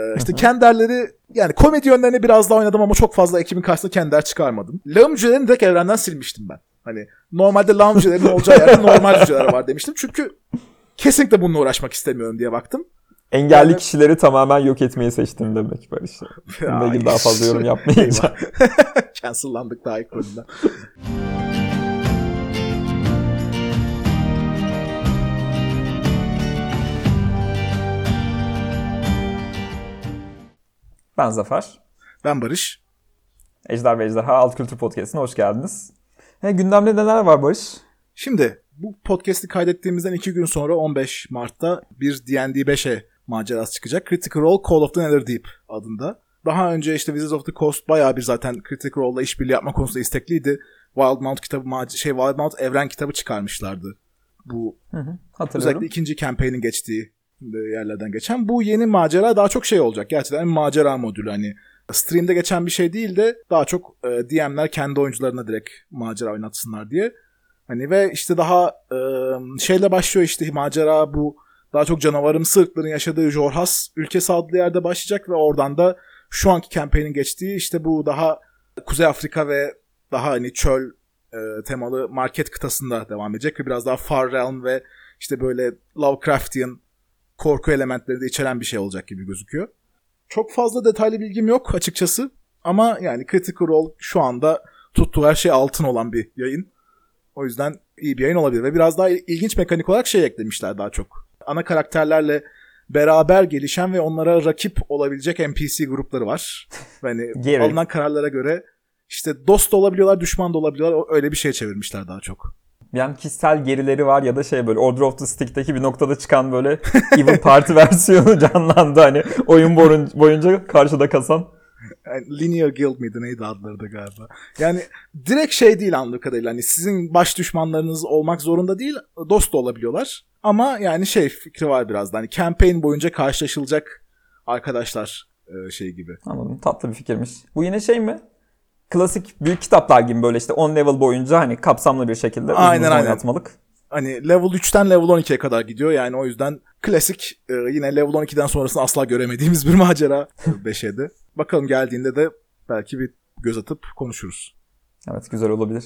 Ee, işte Kender'leri yani komedi yönlerini biraz daha oynadım ama çok fazla ekibin karşısında Kender çıkarmadım. Lağım cücelerini direkt evrenden silmiştim ben. Hani normalde lağım cücelerinin olacağı yerde normal cüceler var demiştim. Çünkü kesinlikle bununla uğraşmak istemiyorum diye baktım. Engelli Yani- kişileri tamamen yok etmeyi seçtim demek Barış. Bununla ilgili daha fazla yorum yapmayacağım. Cancellandık daha ilk bölümden. Ben Zafer. Ben Barış. Ejder ve Ejderha Alt Kültür Podcast'ine hoş geldiniz. He, gündemde neler var Barış? Şimdi bu podcast'i kaydettiğimizden iki gün sonra 15 Mart'ta bir D&D 5'e macerası çıkacak. Critical Role Call of the Netherdeep adında. Daha önce işte Wizards of the Coast bayağı bir zaten Critical Role'la işbirliği yapma konusunda istekliydi. Wildmount kitabı, mac- şey Wildmount evren kitabı çıkarmışlardı. Bu Hı hı, hatırlıyorum. özellikle ikinci campaign'in geçtiği yerlerden geçen. Bu yeni macera daha çok şey olacak. Gerçekten macera modülü hani stream'de geçen bir şey değil de daha çok e, DM'ler kendi oyuncularına direkt macera oynatsınlar diye. Hani ve işte daha e, şeyle başlıyor işte macera bu daha çok canavarımsı ırkların yaşadığı Jorhas ülkesi adlı yerde başlayacak ve oradan da şu anki campaign'in geçtiği işte bu daha Kuzey Afrika ve daha hani çöl e, temalı market kıtasında devam edecek ve biraz daha Far Realm ve işte böyle Lovecraftian korku elementleri de içeren bir şey olacak gibi gözüküyor. Çok fazla detaylı bilgim yok açıkçası ama yani Critical Role şu anda tuttuğu her şey altın olan bir yayın. O yüzden iyi bir yayın olabilir ve biraz daha ilginç mekanik olarak şey eklemişler daha çok. Ana karakterlerle beraber gelişen ve onlara rakip olabilecek NPC grupları var. Yani alınan kararlara göre işte dost da olabiliyorlar, düşman da olabiliyorlar. Öyle bir şey çevirmişler daha çok. Yani kişisel gerileri var ya da şey böyle Order of the Stick'teki bir noktada çıkan böyle Evil Party versiyonu canlandı hani oyun boyun- boyunca karşıda kasan. Yani Linear Guild miydi neydi adları da galiba. Yani direkt şey değil anladığım kadarıyla. Hani sizin baş düşmanlarınız olmak zorunda değil. Dost da olabiliyorlar. Ama yani şey fikri var biraz da. Hani campaign boyunca karşılaşılacak arkadaşlar e, şey gibi. Anladım. Tatlı bir fikirmiş. Bu yine şey mi? Klasik büyük kitaplar gibi böyle işte 10 level boyunca hani kapsamlı bir şekilde Aynen, uzun aynen. oynatmalık. Hani level 3'ten level 12'ye kadar gidiyor. Yani o yüzden klasik e, yine level 12'den sonrasını asla göremediğimiz bir macera 5'e Bakalım geldiğinde de belki bir göz atıp konuşuruz. Evet güzel olabilir.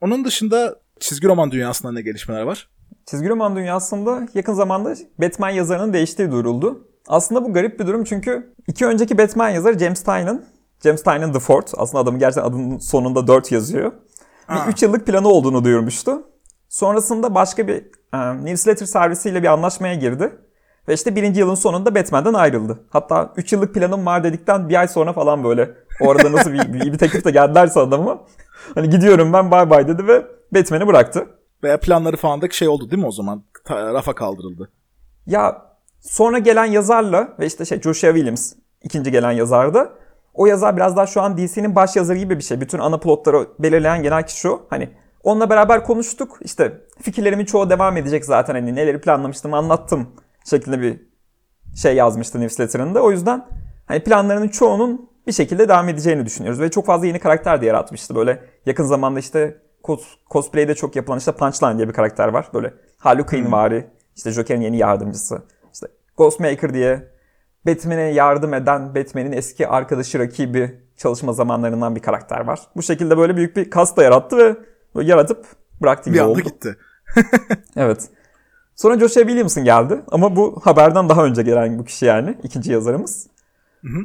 Onun dışında çizgi roman dünyasında ne gelişmeler var? Çizgi roman dünyasında yakın zamanda Batman yazarının değiştiği duyuruldu. Aslında bu garip bir durum çünkü iki önceki Batman yazarı James Tynion, James Tynion The Fourth, aslında adamın gerçekten adının sonunda 4 yazıyor. Aa. Bir 3 yıllık planı olduğunu duyurmuştu. Sonrasında başka bir e, newsletter servisiyle bir anlaşmaya girdi. Ve işte birinci yılın sonunda Batman'den ayrıldı. Hatta 3 yıllık planım var dedikten bir ay sonra falan böyle. O arada nasıl bir, bir, bir teklif de geldilerse adama. Hani gidiyorum ben bay bay dedi ve Batman'i bıraktı. Veya planları falan da şey oldu değil mi o zaman? Ta- rafa kaldırıldı. Ya sonra gelen yazarla ve işte şey Joshua Williams ikinci gelen yazardı. O yazar biraz daha şu an DC'nin baş yazarı gibi bir şey. Bütün ana plotları belirleyen genel kişi o. Hani onunla beraber konuştuk. İşte fikirlerimin çoğu devam edecek zaten. Hani neleri planlamıştım anlattım şeklinde bir şey yazmıştı newsletter'ında. O yüzden hani planlarının çoğunun bir şekilde devam edeceğini düşünüyoruz. Ve çok fazla yeni karakter de yaratmıştı. Böyle yakın zamanda işte cos- cosplay'de çok yapılan işte Punchline diye bir karakter var. Böyle Harley Quinn vari. işte Joker'in yeni yardımcısı. İşte Ghostmaker diye Batman'e yardım eden Batman'in eski arkadaşı rakibi çalışma zamanlarından bir karakter var. Bu şekilde böyle büyük bir kas da yarattı ve böyle yaratıp bıraktı gibi Bir anda oldu. gitti. Evet. Sonra Joshua Williamson geldi ama bu haberden daha önce gelen bu kişi yani ikinci yazarımız.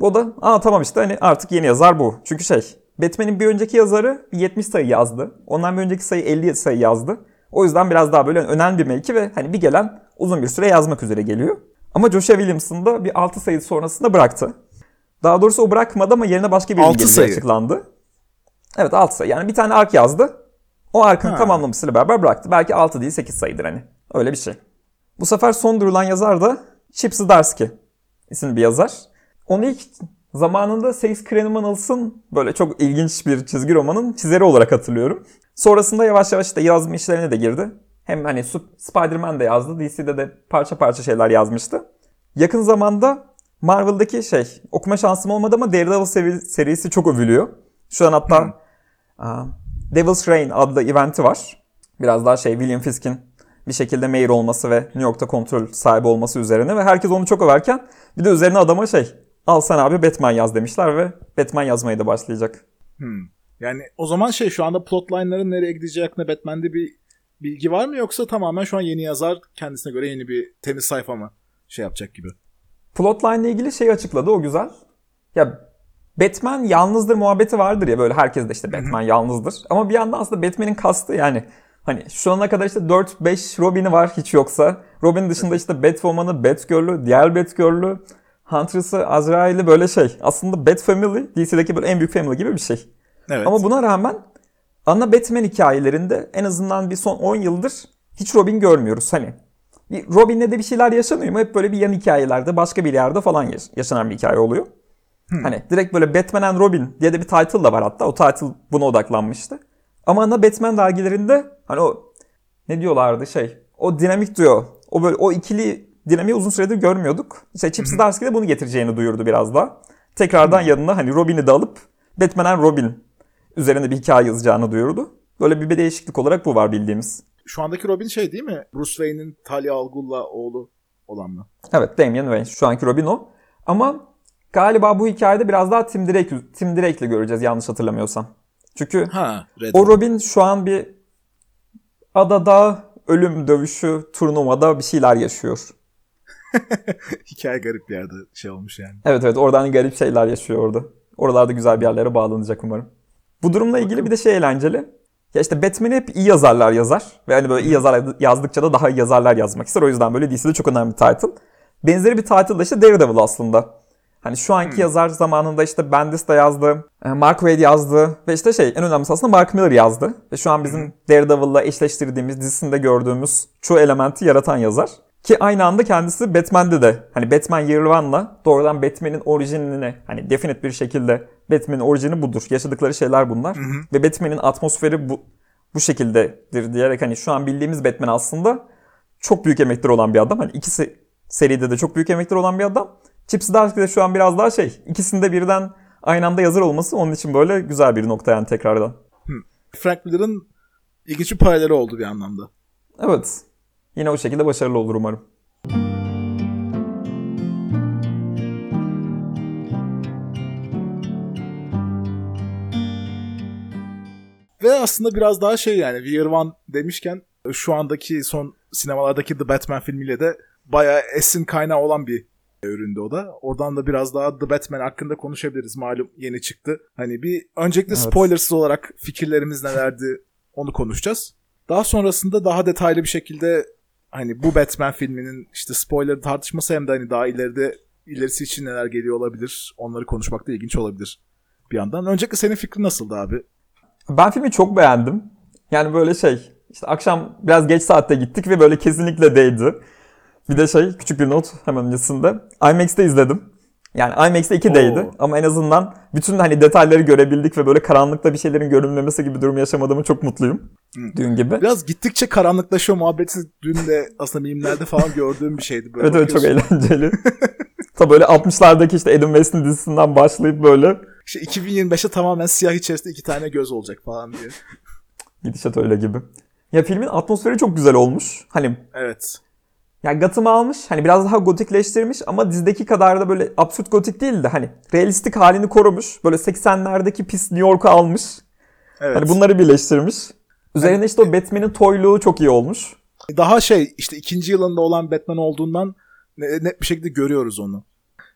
O da aa tamam işte hani artık yeni yazar bu. Çünkü şey Batman'in bir önceki yazarı bir 70 sayı yazdı. Ondan bir önceki sayı 50 sayı yazdı. O yüzden biraz daha böyle önemli bir mevki ve hani bir gelen uzun bir süre yazmak üzere geliyor. Ama Joshua Williamson da bir 6 sayı sonrasında bıraktı. Daha doğrusu o bırakmadı ama yerine başka bir sayı. açıklandı. Evet 6 sayı. Yani bir tane ark yazdı. O arkın Ha. tamamlamasıyla beraber bıraktı. Belki 6 değil 8 sayıdır hani. Öyle bir şey. Bu sefer son durulan yazar da Chip Zdarsky isimli bir yazar. Onu ilk zamanında Six Criminals'ın böyle çok ilginç bir çizgi romanın çizeri olarak hatırlıyorum. Sonrasında yavaş yavaş işte yazma işlerine de girdi. Hem hani Spider-Man de yazdı. DC'de de parça parça şeyler yazmıştı. Yakın zamanda Marvel'daki şey okuma şansım olmadı ama Daredevil seri- serisi çok övülüyor. Şu an hatta aa, Devil's Reign adlı eventi var. Biraz daha şey William Fisk'in bir şekilde mayor olması ve New York'ta kontrol sahibi olması üzerine ve herkes onu çok överken bir de üzerine adama şey al sen abi Batman yaz demişler ve Batman yazmaya da başlayacak. Hmm. Yani o zaman şey şu anda plotline'ların nereye gideceği hakkında Batman'de bir bilgi var mı yoksa tamamen şu an yeni yazar kendisine göre yeni bir temiz sayfa mı şey yapacak gibi? Plotline ile ilgili şey açıkladı o güzel. Ya Batman yalnızdır muhabbeti vardır ya böyle herkes de işte Batman yalnızdır. Ama bir yandan aslında Batman'in kastı yani hani şu ana kadar işte 4-5 Robin'i var hiç yoksa. Robin dışında işte Batwoman'ı, Batgirl'ü, diğer Batgirl'ü, Huntress'ı, Azrail'i böyle şey. Aslında Bat Family DC'deki böyle en büyük family gibi bir şey. Evet. Ama buna rağmen ana Batman hikayelerinde en azından bir son 10 yıldır hiç Robin görmüyoruz. Hani bir Robin'le de bir şeyler yaşanıyor mu? Hep böyle bir yan hikayelerde başka bir yerde falan yaş- yaşanan bir hikaye oluyor. Hani direkt böyle Batman and Robin diye de bir title da var hatta. O title buna odaklanmıştı. Ama ana Batman dergilerinde hani o ne diyorlardı şey o dinamik diyor. O böyle o ikili dinamiği uzun süredir görmüyorduk. İşte Chip Zdarsky de bunu getireceğini duyurdu biraz daha. Tekrardan yanına hani Robin'i de alıp Batman and Robin üzerine bir hikaye yazacağını duyurdu. Böyle bir değişiklik olarak bu var bildiğimiz. Şu andaki Robin şey değil mi? Bruce Wayne'in Talia al Ghul'la oğlu olan mı? Evet Damian Wayne şu anki Robin o. Ama galiba bu hikayede biraz daha Tim Drake, Tim Drake'le göreceğiz yanlış hatırlamıyorsam. Çünkü Ha, Red o Robin. Robin şu an bir adada ölüm dövüşü turnuvada bir şeyler yaşıyor. Hikaye garip bir yerde şey olmuş yani. Evet evet oradan garip şeyler yaşıyor orada. Oralarda güzel bir yerlere bağlanacak umarım. Bu durumla ilgili bir de şey eğlenceli. Ya işte Batman'i hep iyi yazarlar yazar. Ve hani böyle iyi yazar yazdıkça da daha iyi yazarlar yazmak ister. O yüzden böyle DC'de çok önemli bir title. Benzeri bir title da işte Daredevil aslında. Hani şu anki yazar zamanında işte Bendis de yazdı, e, Mark Waid yazdı ve işte şey en önemlisi aslında Mark Miller yazdı. Ve şu an bizim Daredevil'la eşleştirdiğimiz dizisinde gördüğümüz çoğu elementi yaratan yazar. Ki aynı anda kendisi Batman'de de hani Batman Year One'la doğrudan Batman'in orijinini hani definite bir şekilde Batman'in orijini budur. Yaşadıkları şeyler bunlar. Ve Batman'in atmosferi bu bu şekildedir diyerek hani şu an bildiğimiz Batman aslında çok büyük emekleri olan bir adam. Hani ikisi seride de çok büyük emekleri olan bir adam. Chip Zdarsky de şu an biraz daha şey ikisinde birden aynı anda yazar olması onun için böyle güzel bir nokta yani tekrardan. Frank Miller'ın ilginç bir paraleli oldu bir anlamda. Evet. Yine o şekilde başarılı olur umarım. Ve aslında biraz daha şey yani Year One demişken şu andaki son sinemalardaki The Batman filmiyle de bayağı esin kaynağı olan bir üründü o da. Oradan da biraz daha The Batman hakkında konuşabiliriz. Malum yeni çıktı. Hani bir öncelikle Evet. spoilersız olarak fikirlerimiz nelerdi onu konuşacağız. Daha sonrasında daha detaylı bir şekilde hani bu Batman filminin işte spoiler tartışması hem de hani daha ileride ilerisi için neler geliyor olabilir. Onları konuşmak da ilginç olabilir bir yandan. Öncelikle senin fikrin nasıldı abi? Ben filmi çok beğendim. Yani böyle şey işte akşam biraz geç saatte gittik ve böyle kesinlikle değdi. Bir de şey küçük bir not hemen öncesinde. IMAX'te izledim. Yani IMAX'te 2D'ydi Oo. ama en azından bütün hani detayları görebildik ve böyle karanlıkta bir şeylerin görünmemesi gibi durum yaşamadığımı çok mutluyum. Düğün gibi. Biraz gittikçe karanlıklaşıyor muhabbeti dün de aslında mimlerde falan gördüğüm bir şeydi. Böyle Evet evet çok eğlenceli. Tabii böyle 60'lardaki işte Adam West'in dizisinden başlayıp böyle İşte 2025'te tamamen siyah içerisinde iki tane göz olacak falan diye. gidişat öyle gibi. Ya filmin atmosferi çok güzel olmuş. Hani Evet. Yani Gotham'ı almış hani biraz daha gotikleştirmiş ama dizideki kadar da böyle absürt gotik değil de hani realistik halini korumuş. Böyle 80'lerdeki pis New York'u almış. Evet. Hani bunları birleştirmiş. Üzerine işte o Batman'in toyluğu çok iyi olmuş. Daha şey işte ikinci yılında olan Batman olduğundan ne- net bir şekilde görüyoruz onu.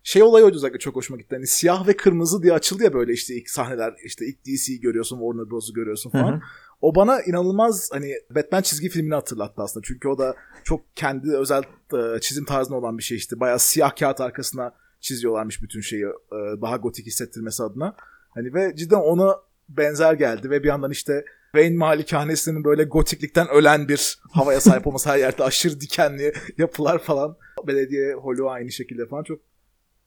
Şey olayı zaten çok hoşuma gitti. Hani siyah ve kırmızı diye açıldı ya böyle işte ilk sahneler. işte ilk DC'yi görüyorsun, Warner Bros'u görüyorsun falan. Hı hı. O bana inanılmaz hani Batman çizgi filmini hatırlattı aslında. Çünkü o da çok kendi özel e, çizim tarzında olan bir şey işte. Bayağı siyah kağıt arkasına çiziyorlarmış bütün şeyi. e, daha gotik hissettirmesi adına. Hani ve cidden ona benzer geldi ve bir yandan işte Wayne malikanesinin böyle gotiklikten ölen bir havaya sahip olması her yerde aşırı dikenli yapılar falan. Belediye holu aynı şekilde falan çok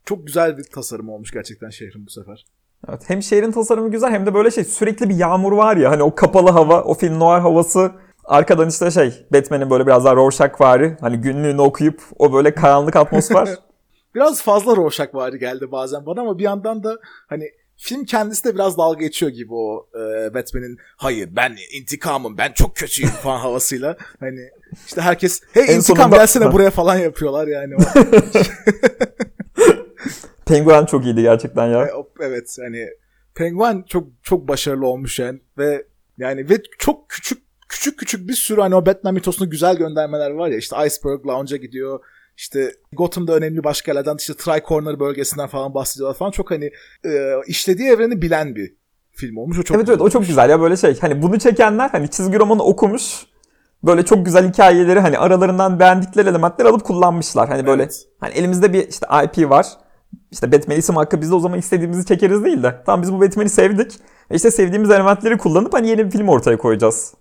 çok güzel bir tasarım olmuş gerçekten şehrin bu sefer. Evet, hem şehrin tasarımı güzel hem de böyle şey sürekli bir yağmur var ya hani o kapalı hava, o film noir havası. Arkadan işte şey Batman'in böyle biraz daha Rorschach vari hani günlüğünü okuyup o böyle karanlık atmosfer. Biraz fazla Rorschach vari geldi bazen bana ama bir yandan da hani film kendisi de biraz dalga geçiyor gibi o e, Batman'in hayır ben intikamım ben çok kötüyüm falan havasıyla. Hani işte herkes hey En intikam sonunda- gelsene buraya falan yapıyorlar yani. Penguin çok iyiydi gerçekten ya. E, Evet hani Penguin çok çok başarılı olmuş yani ve yani ve çok küçük küçük küçük bir sürü hani o Batman mitosunu güzel göndermeler var ya işte Iceberg Lounge'a gidiyor işte Gotham'da önemli başka yerlerden işte Tri-Corner bölgesinden falan bahsediyorlar falan çok hani e, işlediği evreni bilen bir film olmuş o çok evet evet o çok güzel ya böyle şey hani bunu çekenler hani çizgi romanı okumuş böyle çok güzel hikayeleri hani aralarından beğendikleri elementleri alıp kullanmışlar. Hani böyle Evet. hani elimizde bir işte IP var. İşte Batman isim hakkı biz de o zaman istediğimizi çekeriz değil de. Tamam biz bu Batman'i sevdik. E işte sevdiğimiz elementleri kullanıp hani yeni bir film ortaya koyacağız.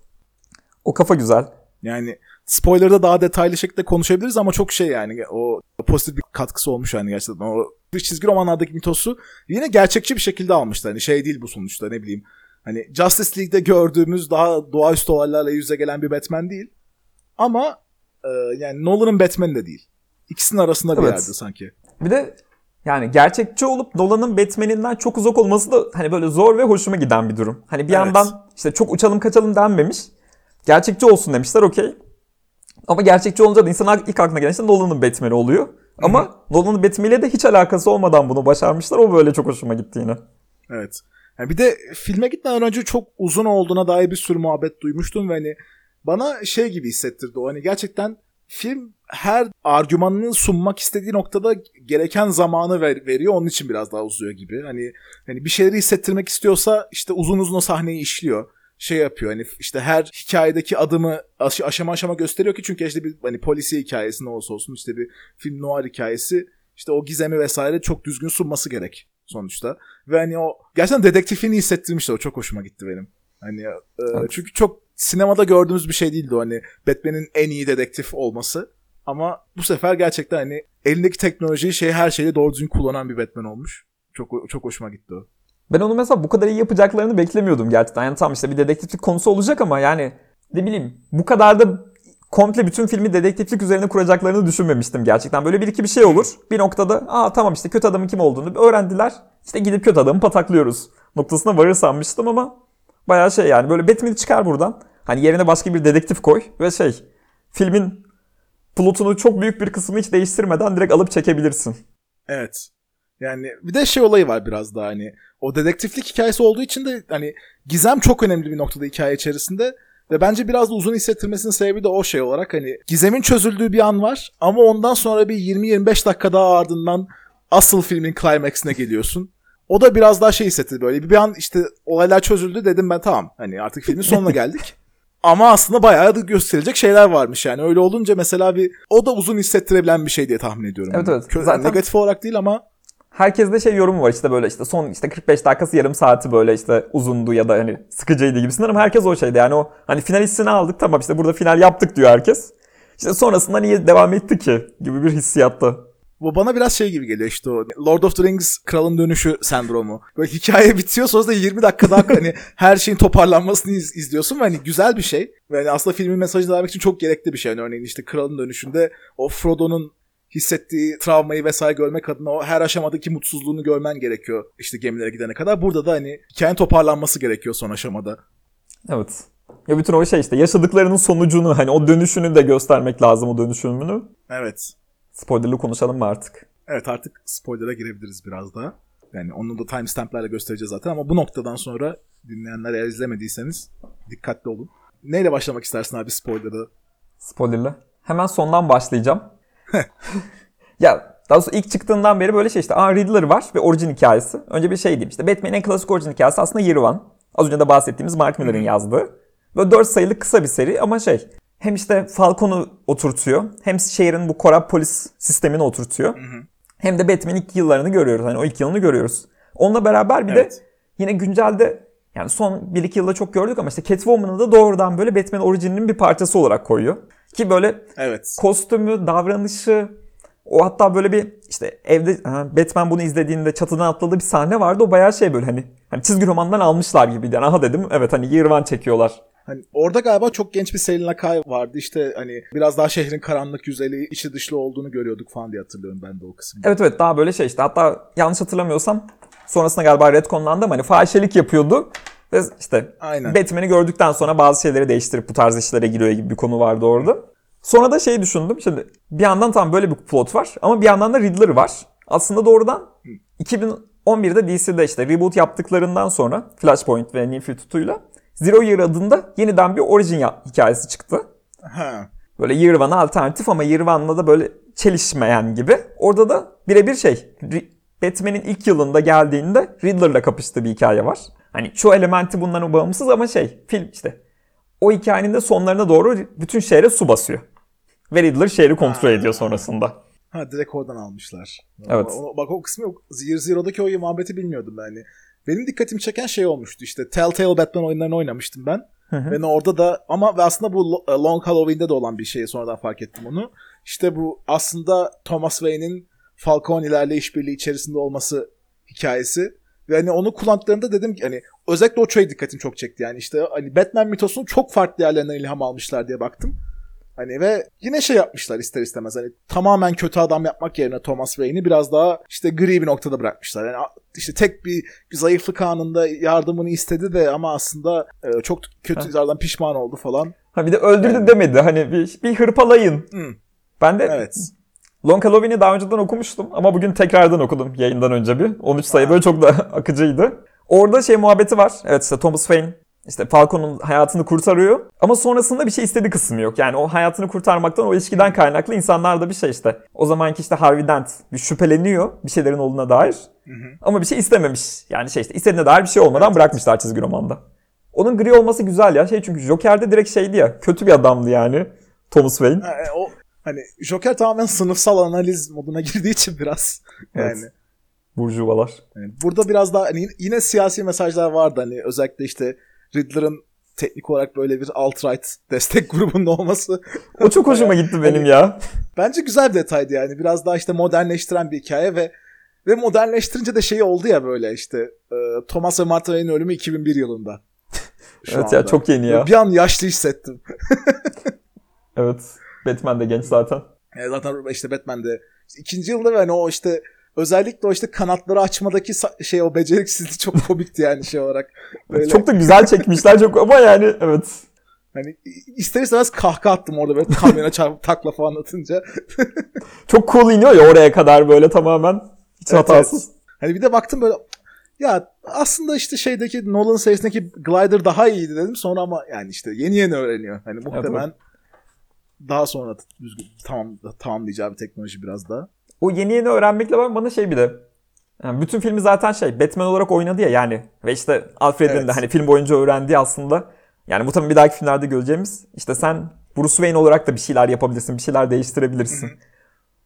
O kafa güzel. Yani spoiler'da daha detaylı şekilde konuşabiliriz ama çok şey yani o pozitif bir katkısı olmuş yani gerçekten. O çizgi romanlardaki mitosu yine gerçekçi bir şekilde almışlar. Hani şey değil bu sonuçta ne bileyim. Hani Justice League'de gördüğümüz daha doğaüstü olaylarla yüze gelen bir Batman değil. Ama e, yani Nolan'ın Batman'i de değil. İkisinin arasında bir Evet. yerde sanki. Bir de yani gerçekçi olup Nolan'ın Batman'inden çok uzak olması da hani böyle zor ve hoşuma giden bir durum. Hani bir Evet. yandan işte çok uçalım kaçalım denmemiş. Gerçekçi olsun demişler okey. Ama gerçekçi olunca da insan ilk aklına gelen işte Nolan'ın Batman'i oluyor. Ama Nolan'ın Batman'iyle de hiç alakası olmadan bunu başarmışlar. O böyle çok hoşuma gitti yine. Evet. Yani bir de filme gitmeden önce çok uzun olduğuna dair bir sürü muhabbet duymuştum ve hani bana şey gibi hissettirdi o. Hani gerçekten film her argümanını sunmak istediği noktada gereken zamanı ver- veriyor. Onun için biraz daha uzuyor gibi. Hani hani bir şeyleri hissettirmek istiyorsa işte uzun uzun o sahneyi işliyor. Şey yapıyor hani işte her hikayedeki adımı aş- aşama aşama gösteriyor ki çünkü işte bir hani polisi hikayesi ne olursa olsun işte bir film noir hikayesi işte o gizemi vesaire çok düzgün sunması gerek sonuçta. Ve hani o gerçekten dedektifini hissettirmişler. O çok hoşuma gitti benim. Hani e, Evet. çünkü çok sinemada gördüğümüz bir şey değildi o hani Batman'in en iyi dedektif olması. Ama bu sefer gerçekten hani elindeki teknolojiyi şey her şeyde doğru düzgün kullanan bir Batman olmuş. Çok çok hoşuma gitti o. Ben onu mesela bu kadar iyi yapacaklarını beklemiyordum gerçekten. Yani tamam işte bir dedektiflik konusu olacak ama yani ne bileyim bu kadar da komple bütün filmi dedektiflik üzerine kuracaklarını düşünmemiştim gerçekten. Böyle bir iki bir şey olur. Bir noktada aa tamam işte kötü adamın kim olduğunu öğrendiler. İşte gidip kötü adamı pataklıyoruz noktasına varır sanmıştım ama bayağı şey yani böyle Batman'i çıkar buradan. Hani yerine başka bir dedektif koy ve şey filmin plotunu çok büyük bir kısmını hiç değiştirmeden direkt alıp çekebilirsin. Evet. Yani bir de şey olayı var biraz daha hani o dedektiflik hikayesi olduğu için de hani gizem çok önemli bir noktada hikaye içerisinde ve bence biraz da uzun hissettirmesinin sebebi de o şey olarak hani gizemin çözüldüğü bir an var ama ondan sonra bir 20-25 dakika daha ardından asıl filmin climax'ine geliyorsun. O da biraz daha şey hissetti böyle bir an işte olaylar çözüldü dedim ben tamam hani artık filmin sonuna geldik. Ama aslında bayağı da gösterilecek şeyler varmış yani. Öyle olunca mesela bir o da uzun hissettirebilen bir şey diye tahmin ediyorum. Evet, evet. Zaten- Negatif olarak değil ama Herkes de şey yorumu var işte böyle işte son işte 45 dakikası yarım saati böyle işte uzundu ya da hani sıkıcıydı gibisinden ama herkes o şeyde yani o hani final hissini aldık tamam işte burada final yaptık diyor herkes. İşte sonrasında niye devam etti ki gibi bir hissiyatta. Bu bana biraz şey gibi geliyor işte o Lord of the Rings kralın dönüşü sendromu. Böyle hikaye bitiyor sonra da 20 dakika daha hani her şeyin toparlanmasını iz- izliyorsun ve hani güzel bir şey. Ve hani aslında filmin mesajını vermek için çok gerekli bir şey. Yani örneğin işte kralın dönüşünde o Frodo'nun hissettiği travmayı vesaire görmek adına o her aşamadaki mutsuzluğunu görmen gerekiyor işte gemilere gidene kadar. Burada da hani hikayenin toparlanması gerekiyor son aşamada. Evet. Ya bütün o şey işte yaşadıklarının sonucunu hani o dönüşünü de göstermek lazım o dönüşümünü. Evet. Spoilerlı konuşalım mı artık? Evet artık spoiler'a girebiliriz biraz daha. Yani onu da timestamplerle göstereceğiz zaten ama bu noktadan sonra dinleyenler eğer izlemediyseniz dikkatli olun. Neyle başlamak istersin abi spoiler'ı? Spoilerlı. Hemen sondan başlayacağım. ya daha doğrusu ilk çıktığından beri böyle şey işte Aa Riddler var ve orijin hikayesi. Önce bir şey diyeyim işte Batman'in en klasik orijin hikayesi aslında Year One. Az önce de bahsettiğimiz Mark Miller'ın yazdığı. Böyle 4 sayılı kısa bir seri ama şey hem işte Falcon'u oturtuyor hem şehrin bu korap polis sistemini oturtuyor. Hem de Batman'in ilk yıllarını görüyoruz. Hani o ilk yılını görüyoruz. Onunla beraber bir Evet. de yine güncelde yani son 1-2 yılda çok gördük ama işte Catwoman'ı da doğrudan böyle Batman orijininin bir parçası olarak koyuyor. Ki böyle Evet. kostümü, davranışı, o hatta böyle bir işte evde Batman bunu izlediğinde çatıdan atladığı bir sahne vardı. O bayağı şey böyle hani hani çizgi romandan almışlar gibiydi. Yani aha dedim evet hani One çekiyorlar. Hani orada galiba çok genç bir Selin Akay vardı. İşte hani biraz daha şehrin karanlık yüzeli, içi dışlı olduğunu görüyorduk falan diye hatırlıyorum ben de o kısmı. Evet evet daha böyle şey işte hatta yanlış hatırlamıyorsam sonrasında galiba retconlandı ama hani fahişelik yapıyordu. Ve işte Aynen. Batman'i gördükten sonra bazı şeyleri değiştirip bu tarz işlere giriyor gibi bir konu vardı orada. Sonra da şey düşündüm. Şimdi bir yandan tam böyle bir plot var ama bir yandan da Riddler var. Aslında doğrudan 2011'de DC'de işte reboot yaptıklarından sonra Flashpoint ve New 52'yla Zero Year adında yeniden bir origin hikayesi çıktı. Ha. Böyle Year One'a alternatif ama Year One'la da böyle çelişmeyen gibi. Orada da birebir şey. Batman'in ilk yılında geldiğinde Riddler'la kapıştığı bir hikaye var. Hani çoğu elementi bundan bağımsız ama şey film işte. O hikayenin de sonlarına doğru bütün şehre su basıyor. Ve Riddler şehri kontrol ediyor sonrasında. Ha direkt oradan almışlar. Evet. O- bak o kısmı yok. Year Zero'daki o muhabbeti bilmiyordum ben. Hani. Benim dikkatimi çeken şey olmuştu. İşte Telltale Batman oyunlarını oynamıştım ben. Hı hı. Ben orada da ama ve aslında bu Lo- Long Halloween'de de olan bir şey sonradan fark ettim onu. İşte bu aslında Thomas Wayne'in Falcone'lerle işbirliği içerisinde olması hikayesi. Ve hani onu kullandıklarında dedim ki hani özellikle o şey dikkatimi çok çekti. Yani işte hani Batman mitosunu çok farklı yerlerinden ilham almışlar diye baktım. Hani ve yine şey yapmışlar ister istemez. Hani tamamen kötü adam yapmak yerine Thomas Wayne'i biraz daha işte gri bir noktada bırakmışlar. Yani işte tek bir zayıflık anında yardımını istedi de ama aslında e, çok kötülerden pişman oldu falan. Ha bir de öldürdü demedi. Hani bir, bir hırpalayın. Hı. Ben de Evet. Long Halloween'i daha önceden okumuştum ama bugün tekrardan okudum yayından önce bir. 13 sayı böyle çok da akıcıydı. Orada şey muhabbeti var. Evet işte Thomas Wayne işte Falcon'un hayatını kurtarıyor ama sonrasında bir şey istediği kısmı yok. Yani o hayatını kurtarmaktan o ilişkiden kaynaklı insanlar da bir şey işte. O zamanki işte Harvey Dent bir şüpheleniyor bir şeylerin olduğuna dair. Ama bir şey istememiş. Yani şey işte istediğine dair bir şey olmadan bırakmışlar çizgi romanda. Onun gri olması güzel ya. Şey çünkü Joker'de direkt şeydi ya. Kötü bir adamdı yani. Thomas Wayne. Ha, e, o hani Joker tamamen sınıfsal analiz moduna girdiği için biraz yani. Evet. Burjuvalar. Yani burada biraz daha hani yine siyasi mesajlar vardı hani özellikle işte Riddler'ın teknik olarak böyle bir alt-right destek grubunda olması O çok hoşuma gitti benim ya. bence güzel bir detaydı yani. Biraz daha işte modernleştiren bir hikaye ve ve modernleştirince de şey oldu ya böyle işte e, Thomas ve Martha Wayne'in ölümü 2001 yılında. Evet ya anda. çok yeni ya. Bir an yaşlı hissettim. Evet. Batman de genç zaten. Yani zaten işte Batman'de işte ikinci yılda ve hani o işte özellikle o işte kanatları açmadaki şey o beceriksizlik çok komikti yani şey olarak. Böyle Çok da güzel çekmişler çok ama yani evet. hani ister istemez kahkaha attım orada böyle kamyona çarpıp takla falan atınca. Çok cool iniyor ya oraya kadar böyle tamamen. Hiç Evet, hatasız. Hani bir de baktım böyle ya aslında işte şeydeki Nolan serisindeki Glider daha iyiydi dedim sonra ama yani işte yeni yeni öğreniyor. Hani muhtemelen daha sonra düzgün tamam tamamlayacağı bir teknoloji biraz daha. O yeni yeni öğrenmekle bana şey bir de yani bütün filmi zaten şey Batman olarak oynadı ya yani ve işte Alfred'in Evet. de hani film boyunca öğrendiği aslında yani bu tabii bir dahaki filmlerde göreceğimiz işte sen Bruce Wayne olarak da bir şeyler yapabilirsin, bir şeyler değiştirebilirsin.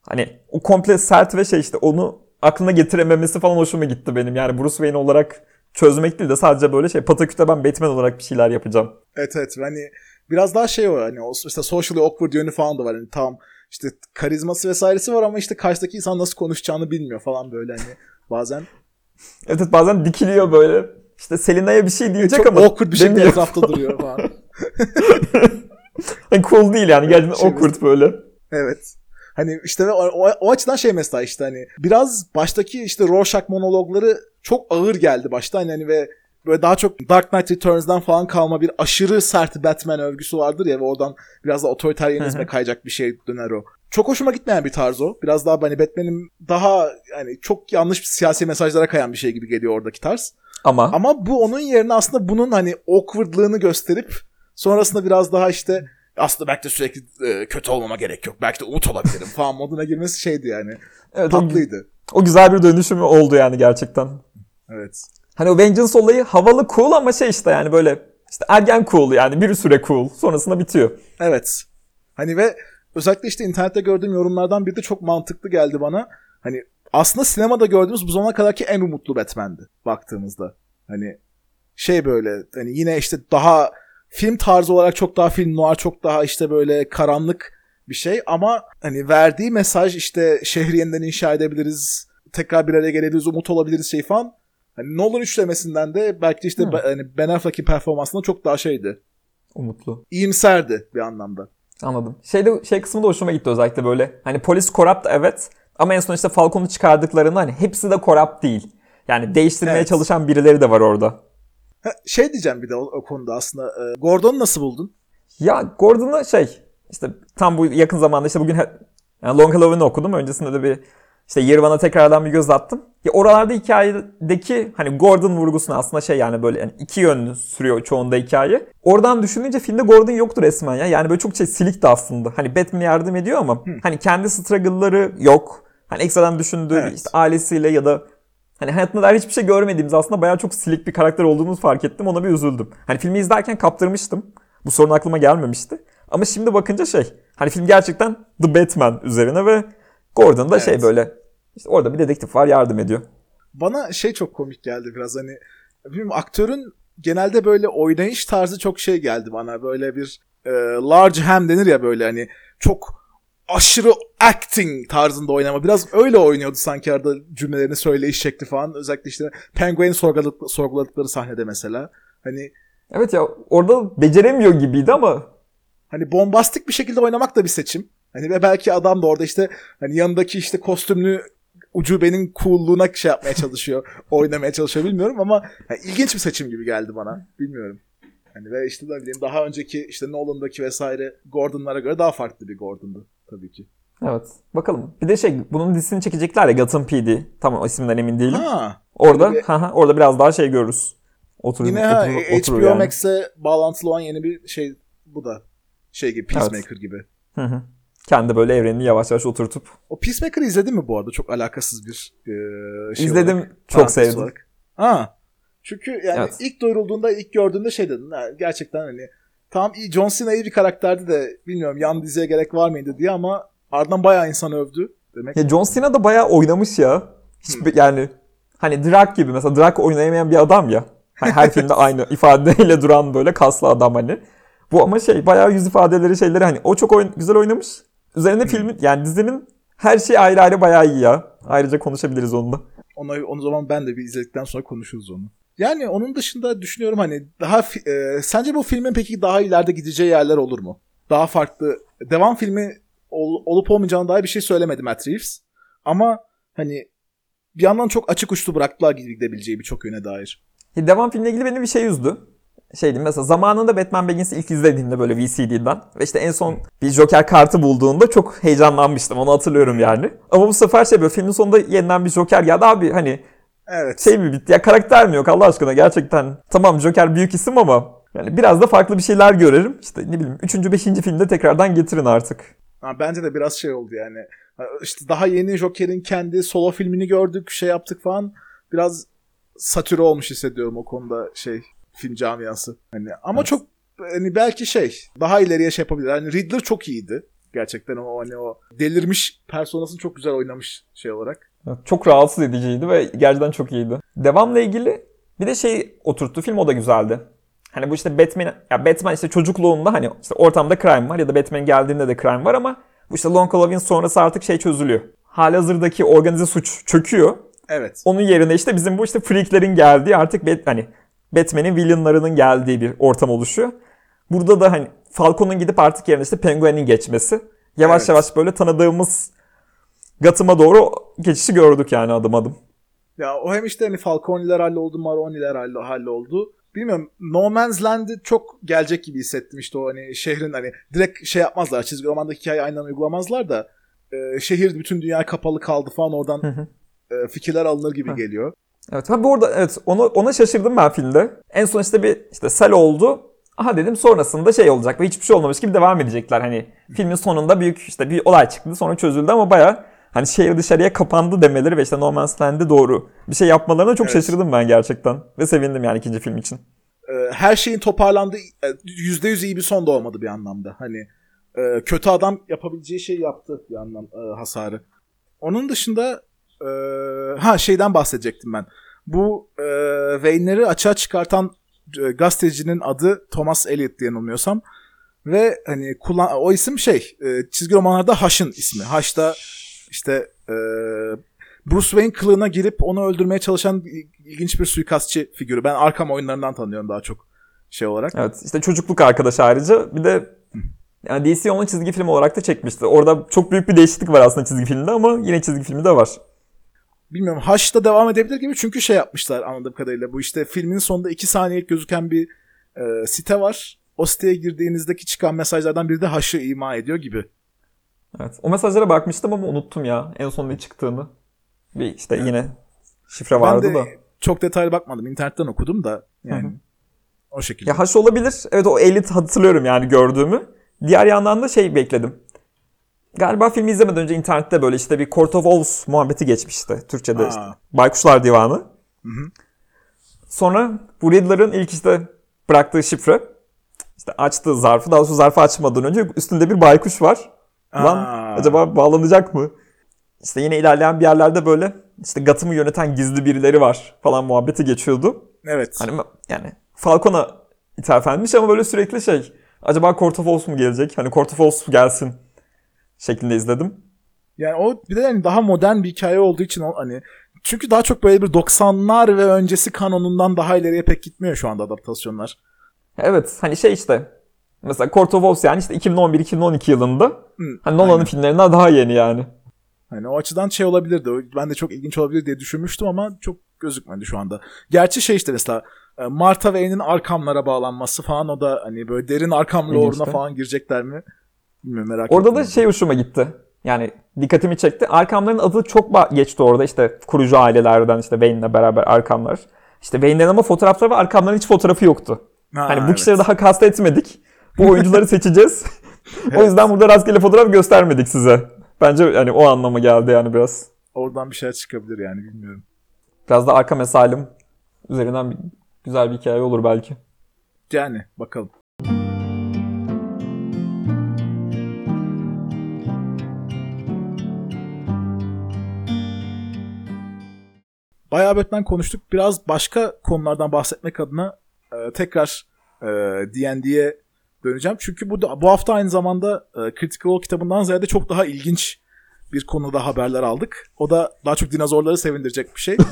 Hani o komple sert ve şey işte onu aklına getirememesi falan hoşuma gitti benim. Yani Bruce Wayne olarak çözmek değil de sadece böyle şey pataküte ben Batman olarak bir şeyler yapacağım. Evet evet hani biraz daha şey o hani o işte socially awkward yönü falan da var. Hani tam işte karizması vesairesi var ama işte karşıdaki insan nasıl konuşacağını bilmiyor falan böyle hani bazen. Evet, evet bazen dikiliyor böyle. İşte Selina'ya bir şey diyecek Çok ama awkward bir şekilde etrafta duruyor falan. Yani cool değil yani gerçekten Şey- awkward böyle. Evet. Hani işte o, o, o açıdan şey mesela işte hani biraz baştaki işte Rorschach monologları çok ağır geldi başta hani, hani ve böyle daha çok Dark Knight Returns'dan falan kalma bir aşırı sert Batman övgüsü vardır ya ve oradan biraz da otoriteryenizme kayacak bir şey döner o. Çok hoşuma gitmeyen bir tarz o. Biraz daha hani Batman'in daha yani çok yanlış siyasi mesajlara kayan bir şey gibi geliyor oradaki tarz. Ama, Ama bu onun yerine aslında bunun hani awkwardlığını gösterip sonrasında biraz daha işte aslında belki de sürekli e, kötü olmama gerek yok. Belki de umut olabilirim falan moduna girmesi şeydi yani. evet, o, Tatlıydı. o güzel bir dönüşümü oldu yani gerçekten. Evet. Hani o Vengeance olayı havalı cool ama şey işte yani böyle işte ergen cool yani bir süre cool sonrasında bitiyor. Evet. Hani ve özellikle işte internette gördüğüm yorumlardan biri de çok mantıklı geldi bana. Hani aslında sinemada gördüğümüz bu zamana kadarki en umutlu Batman'di baktığımızda. Hani şey böyle hani yine işte daha film tarzı olarak çok daha film noir çok daha işte böyle karanlık bir şey ama hani verdiği mesaj işte şehri yeniden inşa edebiliriz tekrar bir araya gelebiliriz umut olabiliriz şey falan hani Nolan üçlemesinden de belki de işte Hı. hani Ben Affleck'in performansında çok daha şeydi Umutlu. iyimserdi bir anlamda. Anladım. Şeyde şey kısmı da hoşuma gitti özellikle böyle. Hani polis corrupt evet ama en son işte Falcon'u çıkardıklarında hani hepsi de corrupt değil. Yani değiştirmeye Evet. çalışan birileri de var orada. Ha, şey diyeceğim bir de o, o konuda aslında. E, Gordon'u nasıl buldun? Ya Gordon'ı şey işte tam bu yakın zamanda işte bugün yani Long Halloween'ı okudum. Öncesinde de bir İşte Yerevan'a tekrardan bir göz attım. Ya oralarda hikayedeki hani Gordon vurgusunu aslında şey yani böyle yani iki yönlü sürüyor çoğunda hikaye. Oradan düşününce filmde Gordon yoktur resmen ya. Yani böyle çok şey silikti aslında. Hani Batman'e yardım ediyor ama hani kendi struggle'ları yok. Hani ekstradan düşündüğü Evet. işte ailesiyle ya da hani hayatında dair hiçbir şey görmediğimiz aslında bayağı çok silik bir karakter olduğumuzu fark ettim. Ona bir üzüldüm. Hani filmi izlerken kaptırmıştım. Bu sorun aklıma gelmemişti. Ama şimdi bakınca şey hani film gerçekten The Batman üzerine ve Gordon da şey Evet. böyle işte orada bir dedektif var yardım ediyor. Bana şey çok komik geldi biraz hani bilmiyorum aktörün genelde böyle oynayış tarzı çok şey geldi bana. Böyle bir e, large ham denir ya böyle hani çok aşırı acting tarzında oynama. Biraz öyle oynuyordu sanki arada cümlelerini söyleyiş şekli falan. Özellikle işte Penguin'i sorguladık, sorguladıkları sahnede mesela. Hani Evet ya orada beceremiyor gibiydi ama hani bombastik bir şekilde oynamak da bir seçim. Hani ve belki adam da orada işte hani yanındaki işte kostümlü ucubenin coolluğuna şey yapmaya çalışıyor. oynamaya çalışıyor bilmiyorum ama yani ilginç bir seçim gibi geldi bana. Bilmiyorum. Hani ve işte ne bileyim daha önceki işte Nolan'daki vesaire Gordon'lara göre daha farklı bir Gordon'du tabii ki. evet bakalım. Bir de şey bunun dizisini çekecekler ya Gotham PD. Tamam isimden emin değilim. Ha, orada bir- ha, ha, orada biraz daha şey görürüz. Oturur, yine ha, oturur HBO yani. Max'e bağlantılı olan yeni bir şey bu da şey gibi Peacemaker gibi. Hı hı. Kendi böyle evrenini yavaş yavaş oturtup O Peacemaker'ı izledin mi bu arada? Çok alakasız bir e, şey izledim olarak. çok sevdim. olarak. Ha. Çünkü yani Evet. ilk duyurulduğunda, ilk gördüğünde şey dedin. Gerçekten hani tam iyi John Cena iyi bir karakterdi de bilmiyorum yan diziye gerek var mıydı diye ama ardından bayağı insan övdü. Demek Ya John Cena da bayağı oynamış ya. Hiç yani hani Drak gibi mesela Drak oynayamayan bir adam ya. Hani her filmde aynı ifadeyle duran böyle kaslı adam hani. Bu ama şey bayağı yüz ifadeleri şeyleri hani o çok oyun, güzel oynamış. Üzerine filmin yani dizinin her şey ayrı ayrı bayağı iyi ya. Ayrıca konuşabiliriz onu da. Onu, onu zaman ben de bir izledikten sonra konuşuruz onu. Yani onun dışında düşünüyorum hani daha e, sence bu filmin peki daha ileride gideceği yerler olur mu? Daha farklı devam filmi ol- olup olmayacağına dair bir şey söylemedi Matt Reeves. Ama hani bir yandan çok açık uçlu bıraktılar gidebileceği birçok yöne dair. Ya Devam filmle ilgili beni bir şey üzdü. Şey diyeyim mesela zamanında Batman Begins'i ilk izlediğimde böyle VCD'den ve işte en son bir Joker kartı bulduğunda çok heyecanlanmıştım onu hatırlıyorum yani. Ama bu sefer şey böyle filmin sonunda yeniden bir Joker geldi abi hani Evet. şey mi bitti ya karakter mi yok Allah aşkına gerçekten. Tamam Joker büyük isim ama yani biraz da farklı bir şeyler görelim. İşte ne bileyim 3. 5. filmde tekrardan getirin artık. Ha, bence de biraz şey oldu yani. İşte daha yeni Joker'in kendi solo filmini gördük, şey yaptık falan. Biraz satüre olmuş hissediyorum o konuda şey film camiası. Hani ama Evet. çok hani belki şey daha ileriye şey yapabilir. Hani Riddler çok iyiydi. Gerçekten o hani o delirmiş personasını çok güzel oynamış şey olarak. Çok rahatsız ediciydi ve gerçekten çok iyiydi. Devamla ilgili bir de şey oturttu film o da güzeldi. Hani bu işte Batman, ya Batman işte çocukluğunda hani işte ortamda crime var ya da Batman geldiğinde de crime var ama bu işte Long Halloween sonrası artık şey çözülüyor. Halihazırdaki organize suç çöküyor. Evet. Onun yerine işte bizim bu işte freaklerin geldiği artık Bat, hani Batman'in villainlarının geldiği bir ortam oluşuyor. Burada da hani Falcon'un gidip artık yerine işte Penguin'in geçmesi. Yavaş Evet. yavaş böyle tanıdığımız Gotham'a doğru geçişi gördük yani adım adım. Ya o hem işte hani Falcone'ler halloldu, Maroni'ler halloldu. Bilmiyorum No Man's Land'i çok gelecek gibi hissettim işte o hani şehrin hani direkt şey yapmazlar çizgi romandaki hikayeyi aynen uygulamazlar da e, şehir bütün dünya kapalı kaldı falan oradan e, fikirler alınır gibi geliyor. Evet. Ha bu arada evet onu ona şaşırdım ben filmde. En son işte bir işte sel oldu. Aha dedim sonrasında şey olacak ve hiçbir şey olmamış gibi devam edecekler. Hani filmin sonunda büyük işte bir olay çıktı sonra çözüldü ama baya hani şehir dışarıya kapandı demeleri ve işte No Man's Land'e doğru bir şey yapmalarına çok Evet. şaşırdım ben gerçekten. Ve sevindim yani ikinci film için. E, her şeyin toparlandığı e, yüzde yüz iyi bir son da olmadı bir anlamda. Hani e, kötü adam yapabileceği şeyi yaptı bir anlam e, hasarı. Onun dışında e, ha şeyden bahsedecektim ben. Bu e, Wayne'leri açığa çıkartan e, gazetecinin adı Thomas Eliot diye yanılmıyorsam. Ve hani kullan o isim şey e, çizgi romanlarda Hash'ın ismi. Hash da işte e, Bruce Wayne kılığına girip onu öldürmeye çalışan il- ilginç bir suikastçı figürü. Ben Arkham oyunlarından tanıyorum daha çok şey olarak. Evet işte çocukluk arkadaş ayrıca bir de yani DC onu çizgi film olarak da çekmişti. Orada çok büyük bir değişiklik var aslında çizgi filmde ama yine çizgi filmi de var. Bilmiyorum Hash'ta devam edebilir gibi çünkü şey yapmışlar anladığım kadarıyla. Bu işte filmin sonunda 2 saniyelik gözüken bir e, site var. O siteye girdiğinizdeki çıkan mesajlardan biri de Hash'ı ima ediyor gibi. Evet. O mesajlara bakmıştım ama unuttum ya en son ne çıktığını. Bir işte yine şifre vardı ben de da. çok detaylı bakmadım. İnternetten okudum da yani o şekilde. Ya haş olabilir. Evet o elit hatırlıyorum yani gördüğümü. Diğer yandan da şey bekledim. Galiba filmi izlemeden önce internette böyle işte bir Court of Owls muhabbeti geçmişti. Türkçe'de işte. Baykuşlar Divanı. Sonra bu Riddler'ın ilk işte bıraktığı şifre. işte açtığı zarfı. Daha doğrusu zarfı açmadan önce üstünde bir baykuş var. Lan Aa. acaba bağlanacak mı? İşte yine ilerleyen bir yerlerde böyle işte Gotham'ı yöneten gizli birileri var falan muhabbeti geçiyordu. Evet. Hani yani Falcon'a ithafenmiş ama böyle sürekli şey. Acaba Court of Owls mu gelecek? Hani Court of Owls gelsin şeklinde izledim. Yani o bir de yani daha modern bir hikaye olduğu için hani çünkü daha çok böyle bir 90'lar ve öncesi kanonundan daha ileriye pek gitmiyor şu anda adaptasyonlar. Evet hani şey işte mesela Court of Owls yani işte 2011-2012 yılında Hı, hani Nolan'ın filmlerinden daha yeni yani. Hani o açıdan şey olabilirdi. Ben de çok ilginç olabilir diye düşünmüştüm ama çok gözükmedi şu anda. Gerçi şey işte mesela e, Martha Wayne'in Arkham'lara bağlanması falan o da hani böyle derin İlginçti. lore'una falan girecekler mi? Bilmiyorum merak Orada ettim. da şey hoşuma gitti. Yani dikkatimi çekti. Arkham'ların adı çok geçti orada. İşte kurucu ailelerden işte Wayne'le beraber Arkham'lar. İşte Wayne'lerin ama fotoğrafları ve Arkham'ların hiç fotoğrafı yoktu. Ha, hani bu evet. kişileri daha kastetmedik. Bu oyuncuları seçeceğiz. o yüzden burada rastgele fotoğraf göstermedik size. Bence yani o anlamı geldi yani biraz. Oradan bir şeyler çıkabilir yani bilmiyorum. Biraz da Arkham Asylum üzerinden bir, güzel bir hikaye olur belki. Yani bakalım. Bayağı Batman konuştuk. Biraz başka konulardan bahsetmek adına e, tekrar e, D&D'ye döneceğim. Çünkü bu da, bu hafta aynı zamanda e, Critical Role kitabından ziyade çok daha ilginç bir konuda haberler aldık. O da daha çok dinozorları sevindirecek bir şey.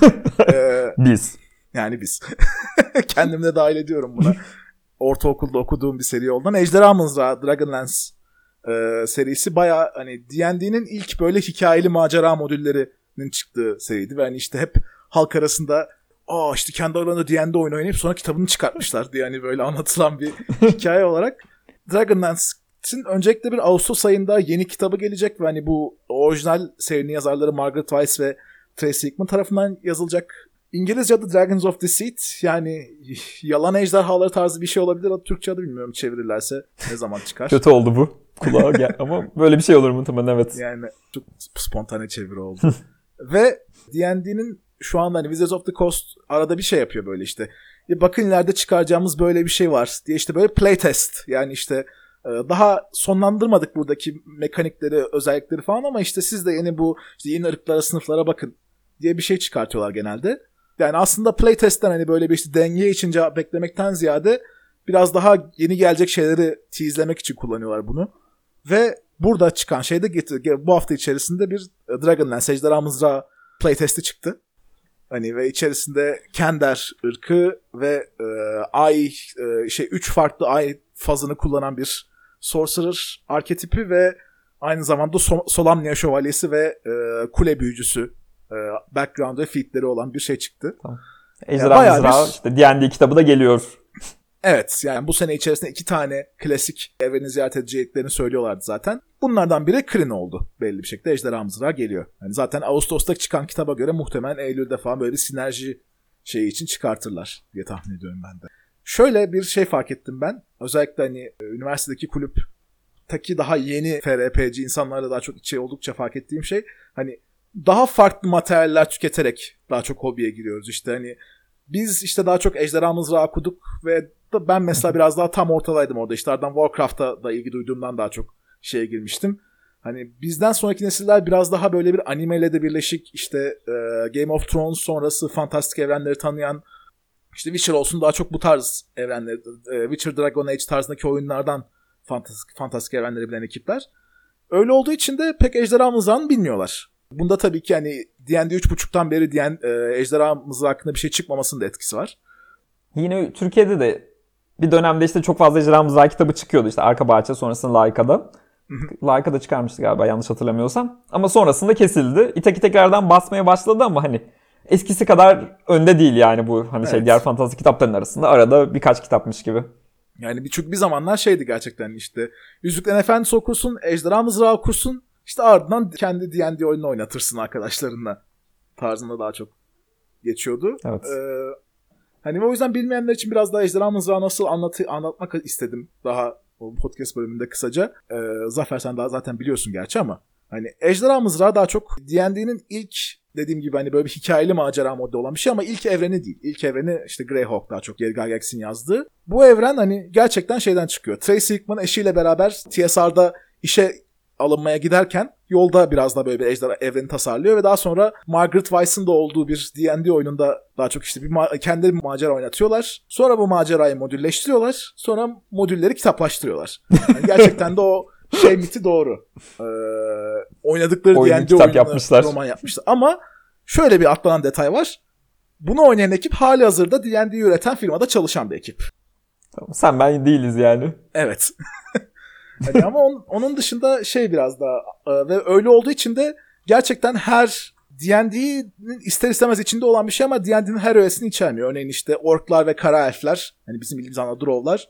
E, Biz. yani biz. Kendimi de dahil ediyorum buna. Ortaokulda okuduğum bir seri olduğundan. Ejderha Mızrağı, Dragonlance e, serisi baya hani D&D'nin ilk böyle hikayeli macera modüllerinin çıktığı seriydi. Ve hani işte hep halk arasında aa işte kendi aralarında D&D oyunu oynayıp sonra kitabını çıkartmışlar diye hani böyle anlatılan bir hikaye olarak. Dragonlance'in öncelikle bir Ağustos ayında yeni kitabı gelecek ve hani bu orijinal serinin yazarları Margaret Weiss ve Tracy Hickman tarafından yazılacak İngilizce adı Dragons of Deceit yani yalan ejderhaları tarzı bir şey olabilir. Adı Türkçe adı bilmiyorum çevirirlerse ne zaman çıkar. Kötü oldu bu. Kulağa gel ama böyle bir şey olur muhtemelen evet. Yani çok spontane çeviri oldu. Ve D&D'nin şu anda hani Wizards of the Coast arada bir şey yapıyor böyle işte. Ya bakın ileride çıkaracağımız böyle bir şey var diye işte böyle playtest yani işte e, daha sonlandırmadık buradaki mekanikleri, özellikleri falan ama işte siz de yeni bu işte yeni ırklara, sınıflara bakın diye bir şey çıkartıyorlar genelde. Yani aslında playtest'ten hani böyle bir işte denge için cevap beklemekten ziyade biraz daha yeni gelecek şeyleri tease'lemek için kullanıyorlar bunu. Ve burada çıkan şey de getir, bu hafta içerisinde bir e, Dragonlance Ejderha Mızrağı playtesti çıktı. Hani ve içerisinde Kender ırkı ve e, ay e, şey üç farklı ay fazını kullanan bir sorcerer arketipi ve aynı zamanda so- Solamnia şövalyesi ve e, kule büyücüsü e, background ve featleri olan bir şey çıktı. Ejderha bayağı Mızrağı bir- işte D&D kitabı da geliyor. Evet yani bu sene içerisinde iki tane klasik evreni ziyaret edeceklerini söylüyorlardı zaten. Bunlardan biri Kryn oldu belli bir şekilde. Ejderha Mızrağı geliyor. Yani zaten Ağustos'ta çıkan kitaba göre muhtemelen Eylül'de falan böyle bir sinerji şeyi için çıkartırlar diye tahmin ediyorum ben de. Şöyle bir şey fark ettim ben. Özellikle hani e, üniversitedeki kulüp taki daha yeni FRP'ci insanlarla daha çok içi oldukça fark ettiğim şey hani daha farklı materyaller tüketerek daha çok hobiye giriyoruz. İşte hani biz işte daha çok Ejderha Mızrağı okuduk ve da ben mesela biraz daha tam ortadaydım orada. İşte ardından Warcraft'a da ilgi duyduğumdan daha çok şeye girmiştim. Hani bizden sonraki nesiller biraz daha böyle bir animeyle de birleşik işte e, Game of Thrones sonrası fantastik evrenleri tanıyan işte Witcher olsun daha çok bu tarz evrenleri e, Witcher Dragon Age tarzındaki oyunlardan fantastik, fantastik evrenleri bilen ekipler. Öyle olduğu için de pek Ejderha Mızrağı'nı bilmiyorlar. Bunda tabii ki hani D&D 3.5'tan beri D&D, e, Ejderha Mızrağı hakkında bir şey çıkmamasının da etkisi var. Yine Türkiye'de de bir dönemde işte çok fazla Ejderha Mızrağı kitabı çıkıyordu. İşte Arka Bahçe sonrasında Laika'da. Laika'da çıkarmıştı galiba yanlış hatırlamıyorsam. Ama sonrasında kesildi. İtaki tekrardan basmaya başladı ama hani eskisi kadar önde değil yani bu hani şey Evet. diğer fantastik kitapların arasında. Arada birkaç kitapmış gibi. Yani bir, çünkü bir zamanlar şeydi gerçekten işte Yüzüklerin Efendisi okursun, Ejderha Mızrağı okursun. İşte ardından kendi D&D oyununu oynatırsın arkadaşlarınla tarzında daha çok geçiyordu. Evet. Ee, hani o yüzden bilmeyenler için biraz daha Ejderha Mızrağı nasıl anlatı, anlatmak istedim daha o podcast bölümünde kısaca. Ee, Zafer sen daha zaten biliyorsun gerçi ama hani Ejderha Mızrağı daha çok D&D'nin ilk dediğim gibi hani böyle bir hikayeli macera modu olan bir şey ama ilk evreni değil. İlk evreni işte Greyhawk daha çok Gary Gygax'in yazdığı. Bu evren hani gerçekten şeyden çıkıyor. Tracy Hickman eşiyle beraber TSR'da işe alınmaya giderken yolda biraz da böyle bir ejderha evreni tasarlıyor ve daha sonra Margaret Weiss'ın da olduğu bir D&D oyununda daha çok işte bir ma- kendileri bir macera oynatıyorlar. Sonra bu macerayı modülleştiriyorlar. Sonra modülleri kitaplaştırıyorlar. Yani gerçekten de o şey miti doğru. Ee, oynadıkları D&D oyununu yapmışlar. roman yapmışlar. Ama şöyle bir atlanan detay var. Bunu oynayan ekip hali hazırda D&D üreten firmada çalışan bir ekip. Sen ben değiliz yani. Evet. Hani ama on- onun dışında şey biraz daha e, ve öyle olduğu için de gerçekten her D&D'nin ister istemez içinde olan bir şey ama D&D'nin her öğesini içermiyor. Örneğin işte orklar ve kara elfler, hani bizim bildiğimiz anlamda drovlar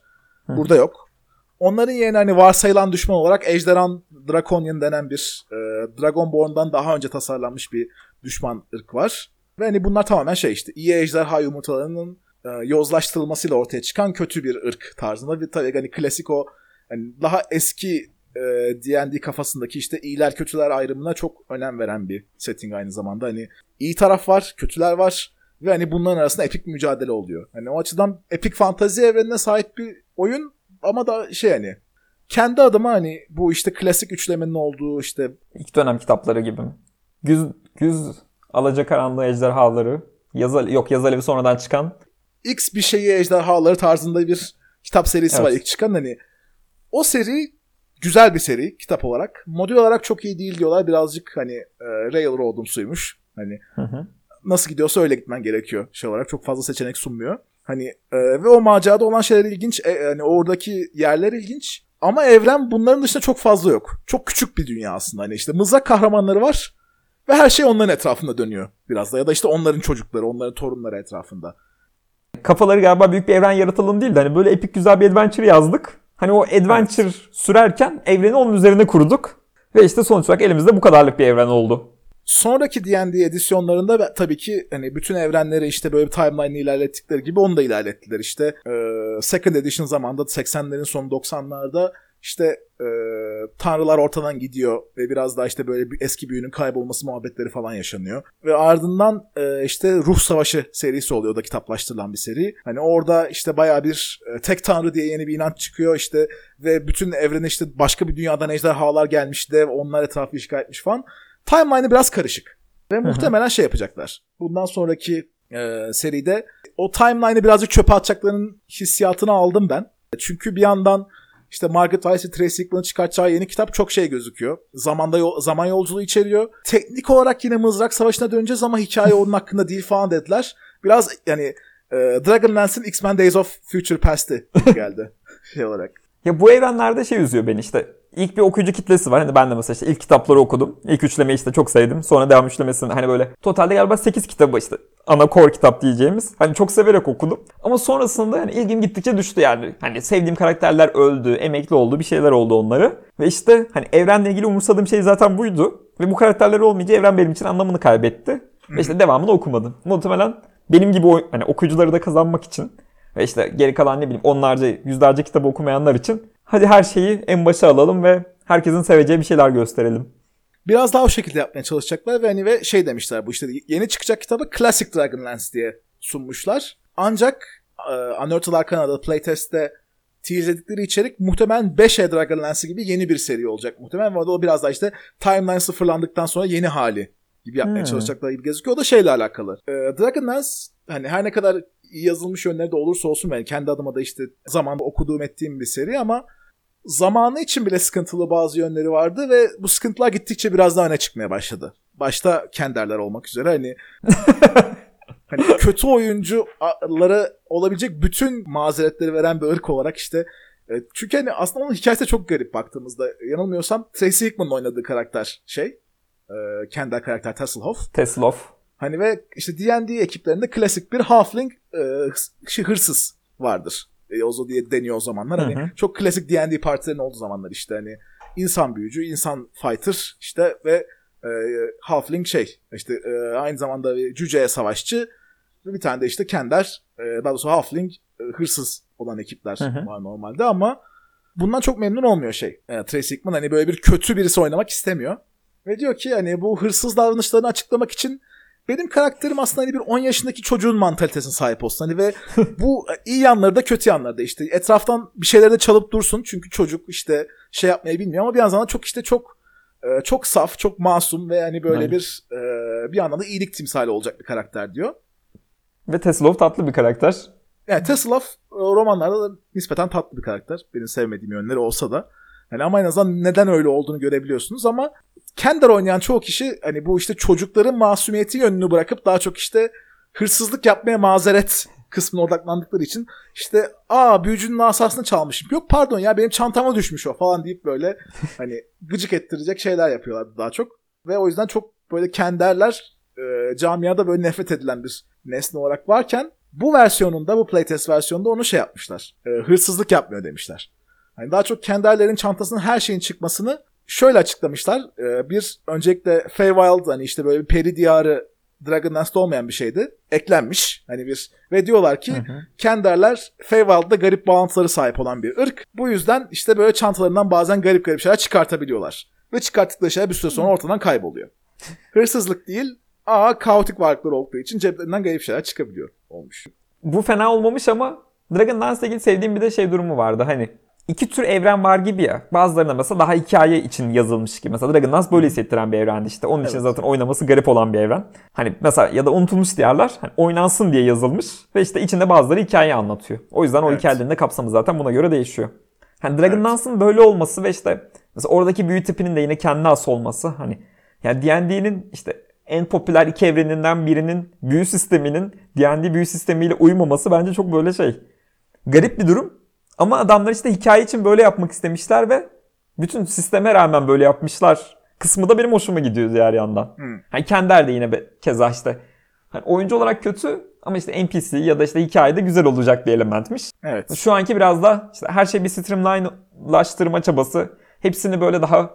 burada yok. Onların yerine hani varsayılan düşman olarak Ejderhan Draconian denen bir e, Dragonborn'dan daha önce tasarlanmış bir düşman ırk var. Ve hani bunlar tamamen şey işte iyi ejderha yumurtalarının e, yozlaştırılmasıyla ortaya çıkan kötü bir ırk tarzında. Bir tabii hani klasik o hani daha eski e, D&D kafasındaki işte iyiler kötüler ayrımına çok önem veren bir setting aynı zamanda. Hani iyi taraf var, kötüler var ve hani bunların arasında epik mücadele oluyor. Hani o açıdan epik fantazi evrenine sahip bir oyun ama da şey hani kendi adıma hani bu işte klasik üçlemenin olduğu işte İlk dönem kitapları gibi mi? Güz, güz alacakaranlığı ejderhaları. Yazı, yok Yaz Alevi sonradan çıkan. X bir şeyi ejderhaları tarzında bir kitap serisi Evet. var ilk çıkan hani o seri güzel bir seri kitap olarak. Modül olarak çok iyi değil diyorlar. Birazcık hani e, Railroad'umsuymuş. Hani Hı hı. nasıl gidiyorsa öyle gitmen gerekiyor şey olarak. Çok fazla seçenek sunmuyor. Hani e, ve o macerada olan şeyler ilginç. E, hani oradaki yerler ilginç. Ama evren bunların dışında çok fazla yok. Çok küçük bir dünya aslında. Hani işte mızrak kahramanları var. Ve her şey onların etrafında dönüyor biraz da. Ya da işte onların çocukları, onların torunları etrafında. Kafaları galiba büyük bir evren yaratalım değil de hani böyle epik güzel bir adventure yazdık. Hani o adventure sürerken evreni onun üzerine kurduk. Ve işte sonuç olarak elimizde bu kadarlık bir evren oldu. Sonraki D&D edisyonlarında tabii ki hani bütün evrenleri işte böyle bir timeline ilerlettikleri gibi onu da ilerlettiler. İşte e, Second Edition zamanında 80'lerin sonu 90'larda işte e, tanrılar ortadan gidiyor ve biraz daha işte böyle bir eski büyünün kaybolması muhabbetleri falan yaşanıyor. Ve ardından e, işte Ruh Savaşı serisi oluyor o da kitaplaştırılan bir seri. Hani orada işte bayağı bir e, tek tanrı diye yeni bir inanç çıkıyor işte ve bütün evrene işte başka bir dünyadan ejderhalar gelmiş de onlar etrafı işgal etmiş falan. Timeline'ı biraz karışık. Ve muhtemelen şey yapacaklar. Bundan sonraki e, seride o timeline'ı birazcık çöpe atacaklarının hissiyatını aldım ben. Çünkü bir yandan işte Margaret Weiss'i Tracy Hickman'ın çıkartacağı yeni kitap çok şey gözüküyor. Zamanda yol- zaman yolculuğu içeriyor. Teknik olarak yine Mızrak Savaşı'na döneceğiz ama hikaye onun hakkında değil falan dediler. Biraz yani e, Dragonlance'in X-Men Days of Future Past'i geldi şey olarak. Ya bu evrenlerde şey üzüyor beni işte. İlk bir okuyucu kitlesi var. Hani ben de mesela işte ilk kitapları okudum. İlk üçlemeyi işte çok sevdim. Sonra devam üçlemesini hani böyle totalde galiba 8 kitabı işte ana core kitap diyeceğimiz. Hani çok severek okudum. Ama sonrasında yani ilgim gittikçe düştü yani. Hani sevdiğim karakterler öldü, emekli oldu, bir şeyler oldu onları. Ve işte hani evrenle ilgili umursadığım şey zaten buydu. Ve bu karakterler olmayınca evren benim için anlamını kaybetti. Ve işte devamını okumadım. Muhtemelen benim gibi hani okuyucuları da kazanmak için ve işte geri kalan ne bileyim onlarca, yüzlerce kitabı okumayanlar için hadi her şeyi en başa alalım ve herkesin seveceği bir şeyler gösterelim. Biraz daha o şekilde yapmaya çalışacaklar ve hani ve şey demişler bu işte yeni çıkacak kitabı Classic Dragonlance diye sunmuşlar. Ancak e, Unearthed Arcana'da playtest'te teaseledikleri içerik muhtemelen 5E Dragonlance gibi yeni bir seri olacak muhtemelen ve o biraz daha işte timeline sıfırlandıktan sonra yeni hali gibi yapmaya Hmm. çalışacaklar gibi gözüküyor. O da şeyle alakalı. E, Dragonlance hani her ne kadar yazılmış yönleri de olursa olsun ben kendi adıma da işte zamanda okuduğum ettiğim bir seri ama zamanı için bile sıkıntılı bazı yönleri vardı ve bu sıkıntılar gittikçe biraz daha öne çıkmaya başladı. Başta Kenderler olmak üzere hani hani kötü oyuncuları olabilecek bütün mazeretleri veren bir ırk olarak işte e, çünkü hani aslında onun hikayesi de çok garip baktığımızda. Yanılmıyorsam Tracy Hickman'ın oynadığı karakter şey. E, Kender karakter Tasselhoff. Teslof. Hani ve işte D&D ekiplerinde klasik bir halfling e, hırs- hırsız vardır. Eozo diye deniyor o zamanlar. Hani Hı hı. çok klasik D&D partilerin olduğu zamanlar işte hani insan büyücü, insan fighter işte ve e, halfling şey işte e, aynı zamanda bir cüceye savaşçı ve bir tane de işte kender e, daha doğrusu halfling e, hırsız olan ekipler Hı hı. var normalde ama bundan çok memnun olmuyor şey. E, Tracy Hickman hani böyle bir kötü birisi oynamak istemiyor. Ve diyor ki hani bu hırsız davranışlarını açıklamak için benim karakterim aslında hani bir 10 yaşındaki çocuğun mantalitesine sahip olsun. Hani ve bu iyi yanları da kötü yanları da işte etraftan bir şeyleri de çalıp dursun. Çünkü çocuk işte şey yapmayı bilmiyor ama bir yandan da çok işte çok e, çok saf, çok masum ve hani böyle Aynen. bir e, bir yandan da iyilik timsali olacak bir karakter diyor. Ve Teslov tatlı bir karakter. Yani Teslav e, romanlarda da nispeten tatlı bir karakter. Benim sevmediğim yönleri olsa da. Yani ama en azından neden öyle olduğunu görebiliyorsunuz ama Kender oynayan çoğu kişi hani bu işte çocukların masumiyeti yönünü bırakıp daha çok işte hırsızlık yapmaya mazeret kısmına odaklandıkları için işte aa büyücünün asasını çalmışım. Yok pardon ya benim çantama düşmüş o falan deyip böyle hani gıcık ettirecek şeyler yapıyorlar daha çok. Ve o yüzden çok böyle kenderler e, camiada böyle nefret edilen bir nesne olarak varken bu versiyonunda bu playtest versiyonunda onu şey yapmışlar. E, hırsızlık yapmıyor demişler. Hani daha çok kenderlerin çantasının her şeyin çıkmasını şöyle açıklamışlar. E, bir öncelikle Feywild hani işte böyle bir peri diyarı Dragonlance'da olmayan bir şeydi. Eklenmiş. Hani bir ve diyorlar ki Kenderler Feywild'da garip bağlantıları sahip olan bir ırk. Bu yüzden işte böyle çantalarından bazen garip garip şeyler çıkartabiliyorlar. Ve çıkarttıkları şeyler bir süre sonra ortadan kayboluyor. Hırsızlık değil, aa kaotik varlıklar olduğu için ceplerinden garip şeyler çıkabiliyor olmuş. Bu fena olmamış ama Dragonlance'la ilgili sevdiğim bir de şey durumu vardı. Hani iki tür evren var gibi ya. Bazılarında mesela daha hikaye için yazılmış gibi. Mesela Dragonlance böyle hissettiren bir evrendi işte. Onun için Evet. zaten oynaması garip olan bir evren. Hani mesela ya da unutulmuş diyarlar. Hani oynansın diye yazılmış ve işte içinde bazıları hikayeyi anlatıyor. O yüzden o Evet. hikayelerin de kapsamı zaten buna göre değişiyor. Hani Dragonlance'ın böyle olması ve işte mesela oradaki büyü tipinin de yine kendine has olması hani yani D&D'nin işte en popüler iki evreninden birinin büyü sisteminin D&D büyü sistemiyle uymaması bence çok böyle şey garip bir durum. Ama adamlar işte hikaye için böyle yapmak istemişler ve bütün sisteme rağmen böyle yapmışlar. Kısmı da benim hoşuma gidiyor diğer yandan. Hmm. Hani Kender de yine be, keza işte hani oyuncu olarak kötü ama işte NPC ya da işte hikayede güzel olacak bir elementmiş. Evet. Şu anki biraz da işte her şey bir streamline'laştırma çabası. Hepsini böyle daha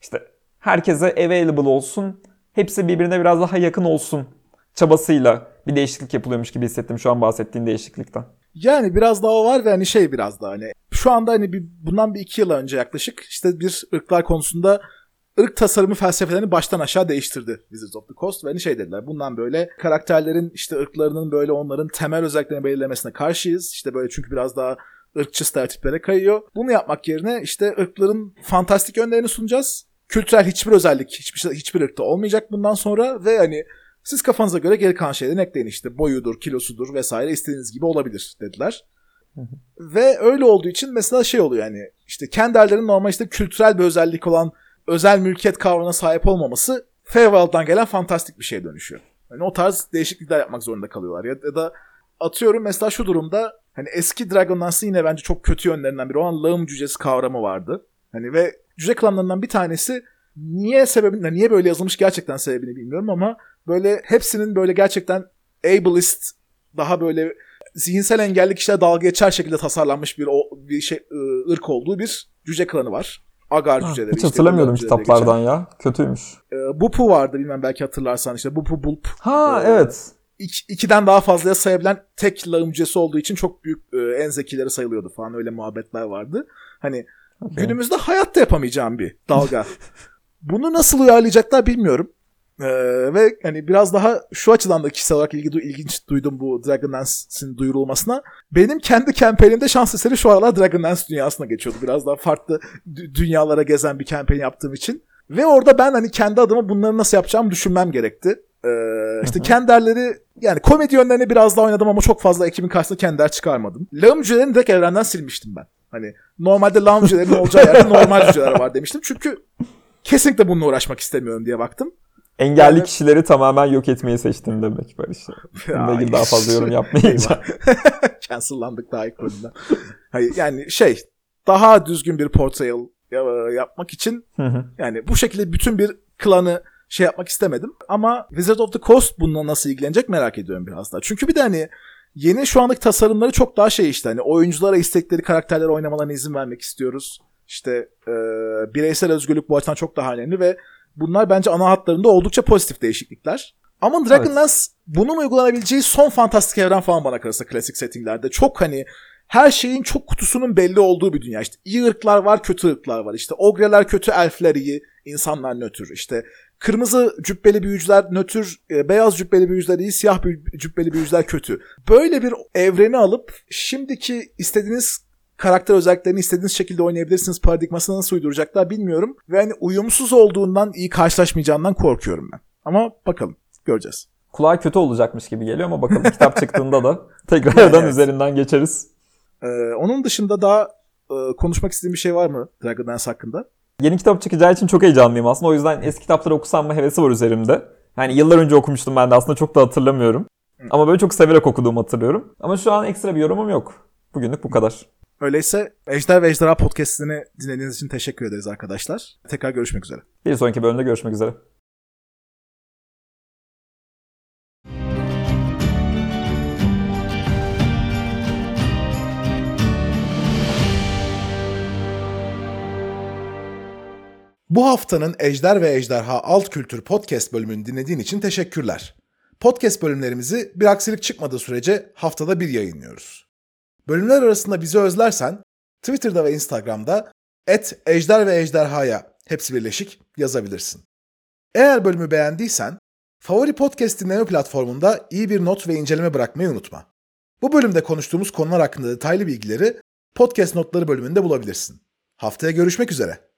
işte herkese available olsun. Hepsi birbirine biraz daha yakın olsun çabasıyla bir değişiklik yapılıyormuş gibi hissettim şu an bahsettiğin değişiklikten. Yani biraz daha var ve hani şey biraz daha hani şu anda hani bir, bundan bir iki yıl önce yaklaşık işte bir ırklar konusunda ırk tasarımı felsefelerini baştan aşağı değiştirdi Wizards of the Coast ve hani şey dediler bundan böyle karakterlerin işte ırklarının böyle onların temel özelliklerini belirlemesine karşıyız. İşte böyle çünkü biraz daha ırkçı stereotiplere kayıyor. Bunu yapmak yerine işte ırkların fantastik yönlerini sunacağız. Kültürel hiçbir özellik hiçbir şey, hiçbir ırkta olmayacak bundan sonra ve hani siz kafanıza göre geri kalan şeylerini ekleyin işte boyudur, kilosudur vesaire istediğiniz gibi olabilir dediler. Ve öyle olduğu için mesela şey oluyor yani işte Kenderlerin normal işte kültürel bir özellik olan özel mülkiyet kavramına sahip olmaması Feywild'dan gelen fantastik bir şeye dönüşüyor. Yani o tarz değişiklikler yapmak zorunda kalıyorlar. Ya, ya da atıyorum mesela şu durumda hani eski Dragonlance'ın yine bence çok kötü yönlerinden biri olan lağım cücesi kavramı vardı. Hani ve cüce klanlarından bir tanesi niye sebebini, niye böyle yazılmış gerçekten sebebini bilmiyorum ama böyle hepsinin böyle gerçekten ableist daha böyle zihinsel engelli kişiler dalga geçer şekilde tasarlanmış bir, o, bir şey ı, ırk olduğu bir cüce klanı var. Agar cüceleri. Hiç işte cüceleri kitaplardan ya. Kötüymüş. E, Bupu vardı bilmem belki hatırlarsan işte Bupu Bulp. Ha Ee, evet. İk, ikiden daha fazlaya sayabilen tek lağım cücesi olduğu için çok büyük e, en zekileri sayılıyordu falan öyle muhabbetler vardı. Hani Okey. günümüzde hayatta yapamayacağım bir dalga. Bunu nasıl uyarlayacaklar bilmiyorum. Ee, ve hani biraz daha şu açıdan da kişisel olarak ilgi, du- ilginç duydum bu Dragonlance'in duyurulmasına. Benim kendi campaign'imde şans eseri şu aralar Dragonlance dünyasına geçiyordu. Biraz daha farklı dü- dünyalara gezen bir campaign yaptığım için. Ve orada ben hani kendi adıma bunları nasıl yapacağımı düşünmem gerekti. Ee, işte Kenderleri yani komedi yönlerini biraz daha oynadım ama çok fazla ekibin karşısında Kender çıkarmadım. Lağım cücelerini direkt evrenden silmiştim ben. Hani normalde lağım cücelerinin olacağı yerde normal cüceler var demiştim. Çünkü kesinlikle bununla uğraşmak istemiyorum diye baktım. Engelli Yani- kişileri tamamen yok etmeyi seçtim demek Barış. Bununla ilgili daha fazla yorum yapmayacağım. Cancellandık daha ilk bölümden. Hayır, yani şey daha düzgün bir portrayal ya- yapmak için Hı hı. yani bu şekilde bütün bir klanı şey yapmak istemedim. Ama Wizard of the Coast bununla nasıl ilgilenecek merak ediyorum biraz daha. Çünkü bir de hani Yeni şu anlık tasarımları çok daha şey işte hani oyunculara istekleri karakterleri oynamalarına izin vermek istiyoruz. İşte e, bireysel özgürlük bu açıdan çok daha önemli ve bunlar bence ana hatlarında oldukça pozitif değişiklikler. Ama Dragonlance bunun uygulanabileceği son fantastik evren falan bana kalırsa klasik settinglerde. Çok hani her şeyin çok kutusunun belli olduğu bir dünya. İşte iyi ırklar var, kötü ırklar var. İşte ogreler kötü, elfler iyi, insanlar nötr. İşte kırmızı cübbeli büyücüler nötr, e, beyaz cübbeli büyücüler iyi, siyah cübbeli büyücüler kötü. Böyle bir evreni alıp şimdiki istediğiniz karakter özelliklerini istediğiniz şekilde oynayabilirsiniz paradigmasına nasıl uyduracaklar bilmiyorum. Ve hani uyumsuz olduğundan iyi karşılaşmayacağından korkuyorum ben. Ama bakalım göreceğiz. Kulağa kötü olacakmış gibi geliyor ama bakalım kitap çıktığında da tekrardan Evet. üzerinden geçeriz. Ee, onun dışında daha e, konuşmak istediğim bir şey var mı Dragonlance hakkında? Yeni kitap çıkacağı için çok heyecanlıyım aslında. O yüzden eski kitapları okusam mı hevesi var üzerimde. Yani yıllar önce okumuştum ben de aslında çok da hatırlamıyorum. Ama böyle çok severek okuduğumu hatırlıyorum. Ama şu an ekstra bir yorumum yok. Bugünlük bu kadar. Öyleyse Ejder ve Ejderha podcastini dinlediğiniz için teşekkür ederiz arkadaşlar. Tekrar görüşmek üzere. Bir sonraki bölümde görüşmek üzere. Bu haftanın Ejder ve Ejderha Alt Kültür Podcast bölümünü dinlediğin için teşekkürler. Podcast bölümlerimizi bir aksilik çıkmadığı sürece haftada bir yayınlıyoruz. Bölümler arasında bizi özlersen Twitter'da ve Instagram'da et Ejder ve Ejderha'ya hepsi birleşik yazabilirsin. Eğer bölümü beğendiysen favori podcast dinleme platformunda iyi bir not ve inceleme bırakmayı unutma. Bu bölümde konuştuğumuz konular hakkında detaylı bilgileri podcast notları bölümünde bulabilirsin. Haftaya görüşmek üzere.